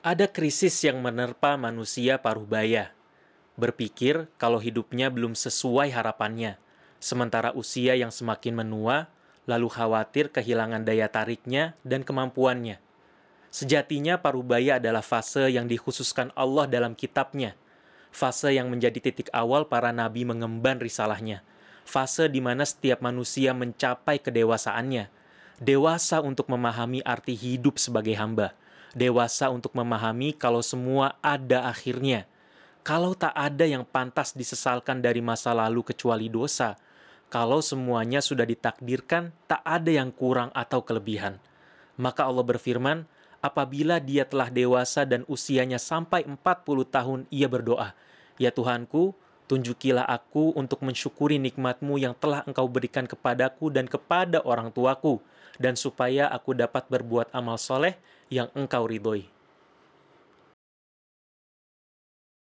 Ada krisis yang menerpa manusia paruh baya. Berpikir kalau hidupnya belum sesuai harapannya, sementara usia yang semakin menua, lalu khawatir kehilangan daya tariknya dan kemampuannya. Sejatinya paruh baya adalah fase yang dikhususkan Allah dalam kitabnya, fase yang menjadi titik awal para nabi mengemban risalahnya, fase di mana setiap manusia mencapai kedewasaannya, dewasa untuk memahami arti hidup sebagai hamba, dewasa untuk memahami kalau semua ada akhirnya. Kalau tak ada yang pantas disesalkan dari masa lalu kecuali dosa, kalau semuanya sudah ditakdirkan, tak ada yang kurang atau kelebihan. Maka Allah berfirman, apabila dia telah dewasa dan usianya sampai 40 tahun, ia berdoa, Ya Tuhanku, tunjukilah aku untuk mensyukuri nikmatmu yang telah engkau berikan kepadaku dan kepada orang tuaku, dan supaya aku dapat berbuat amal soleh yang engkau ridhoi.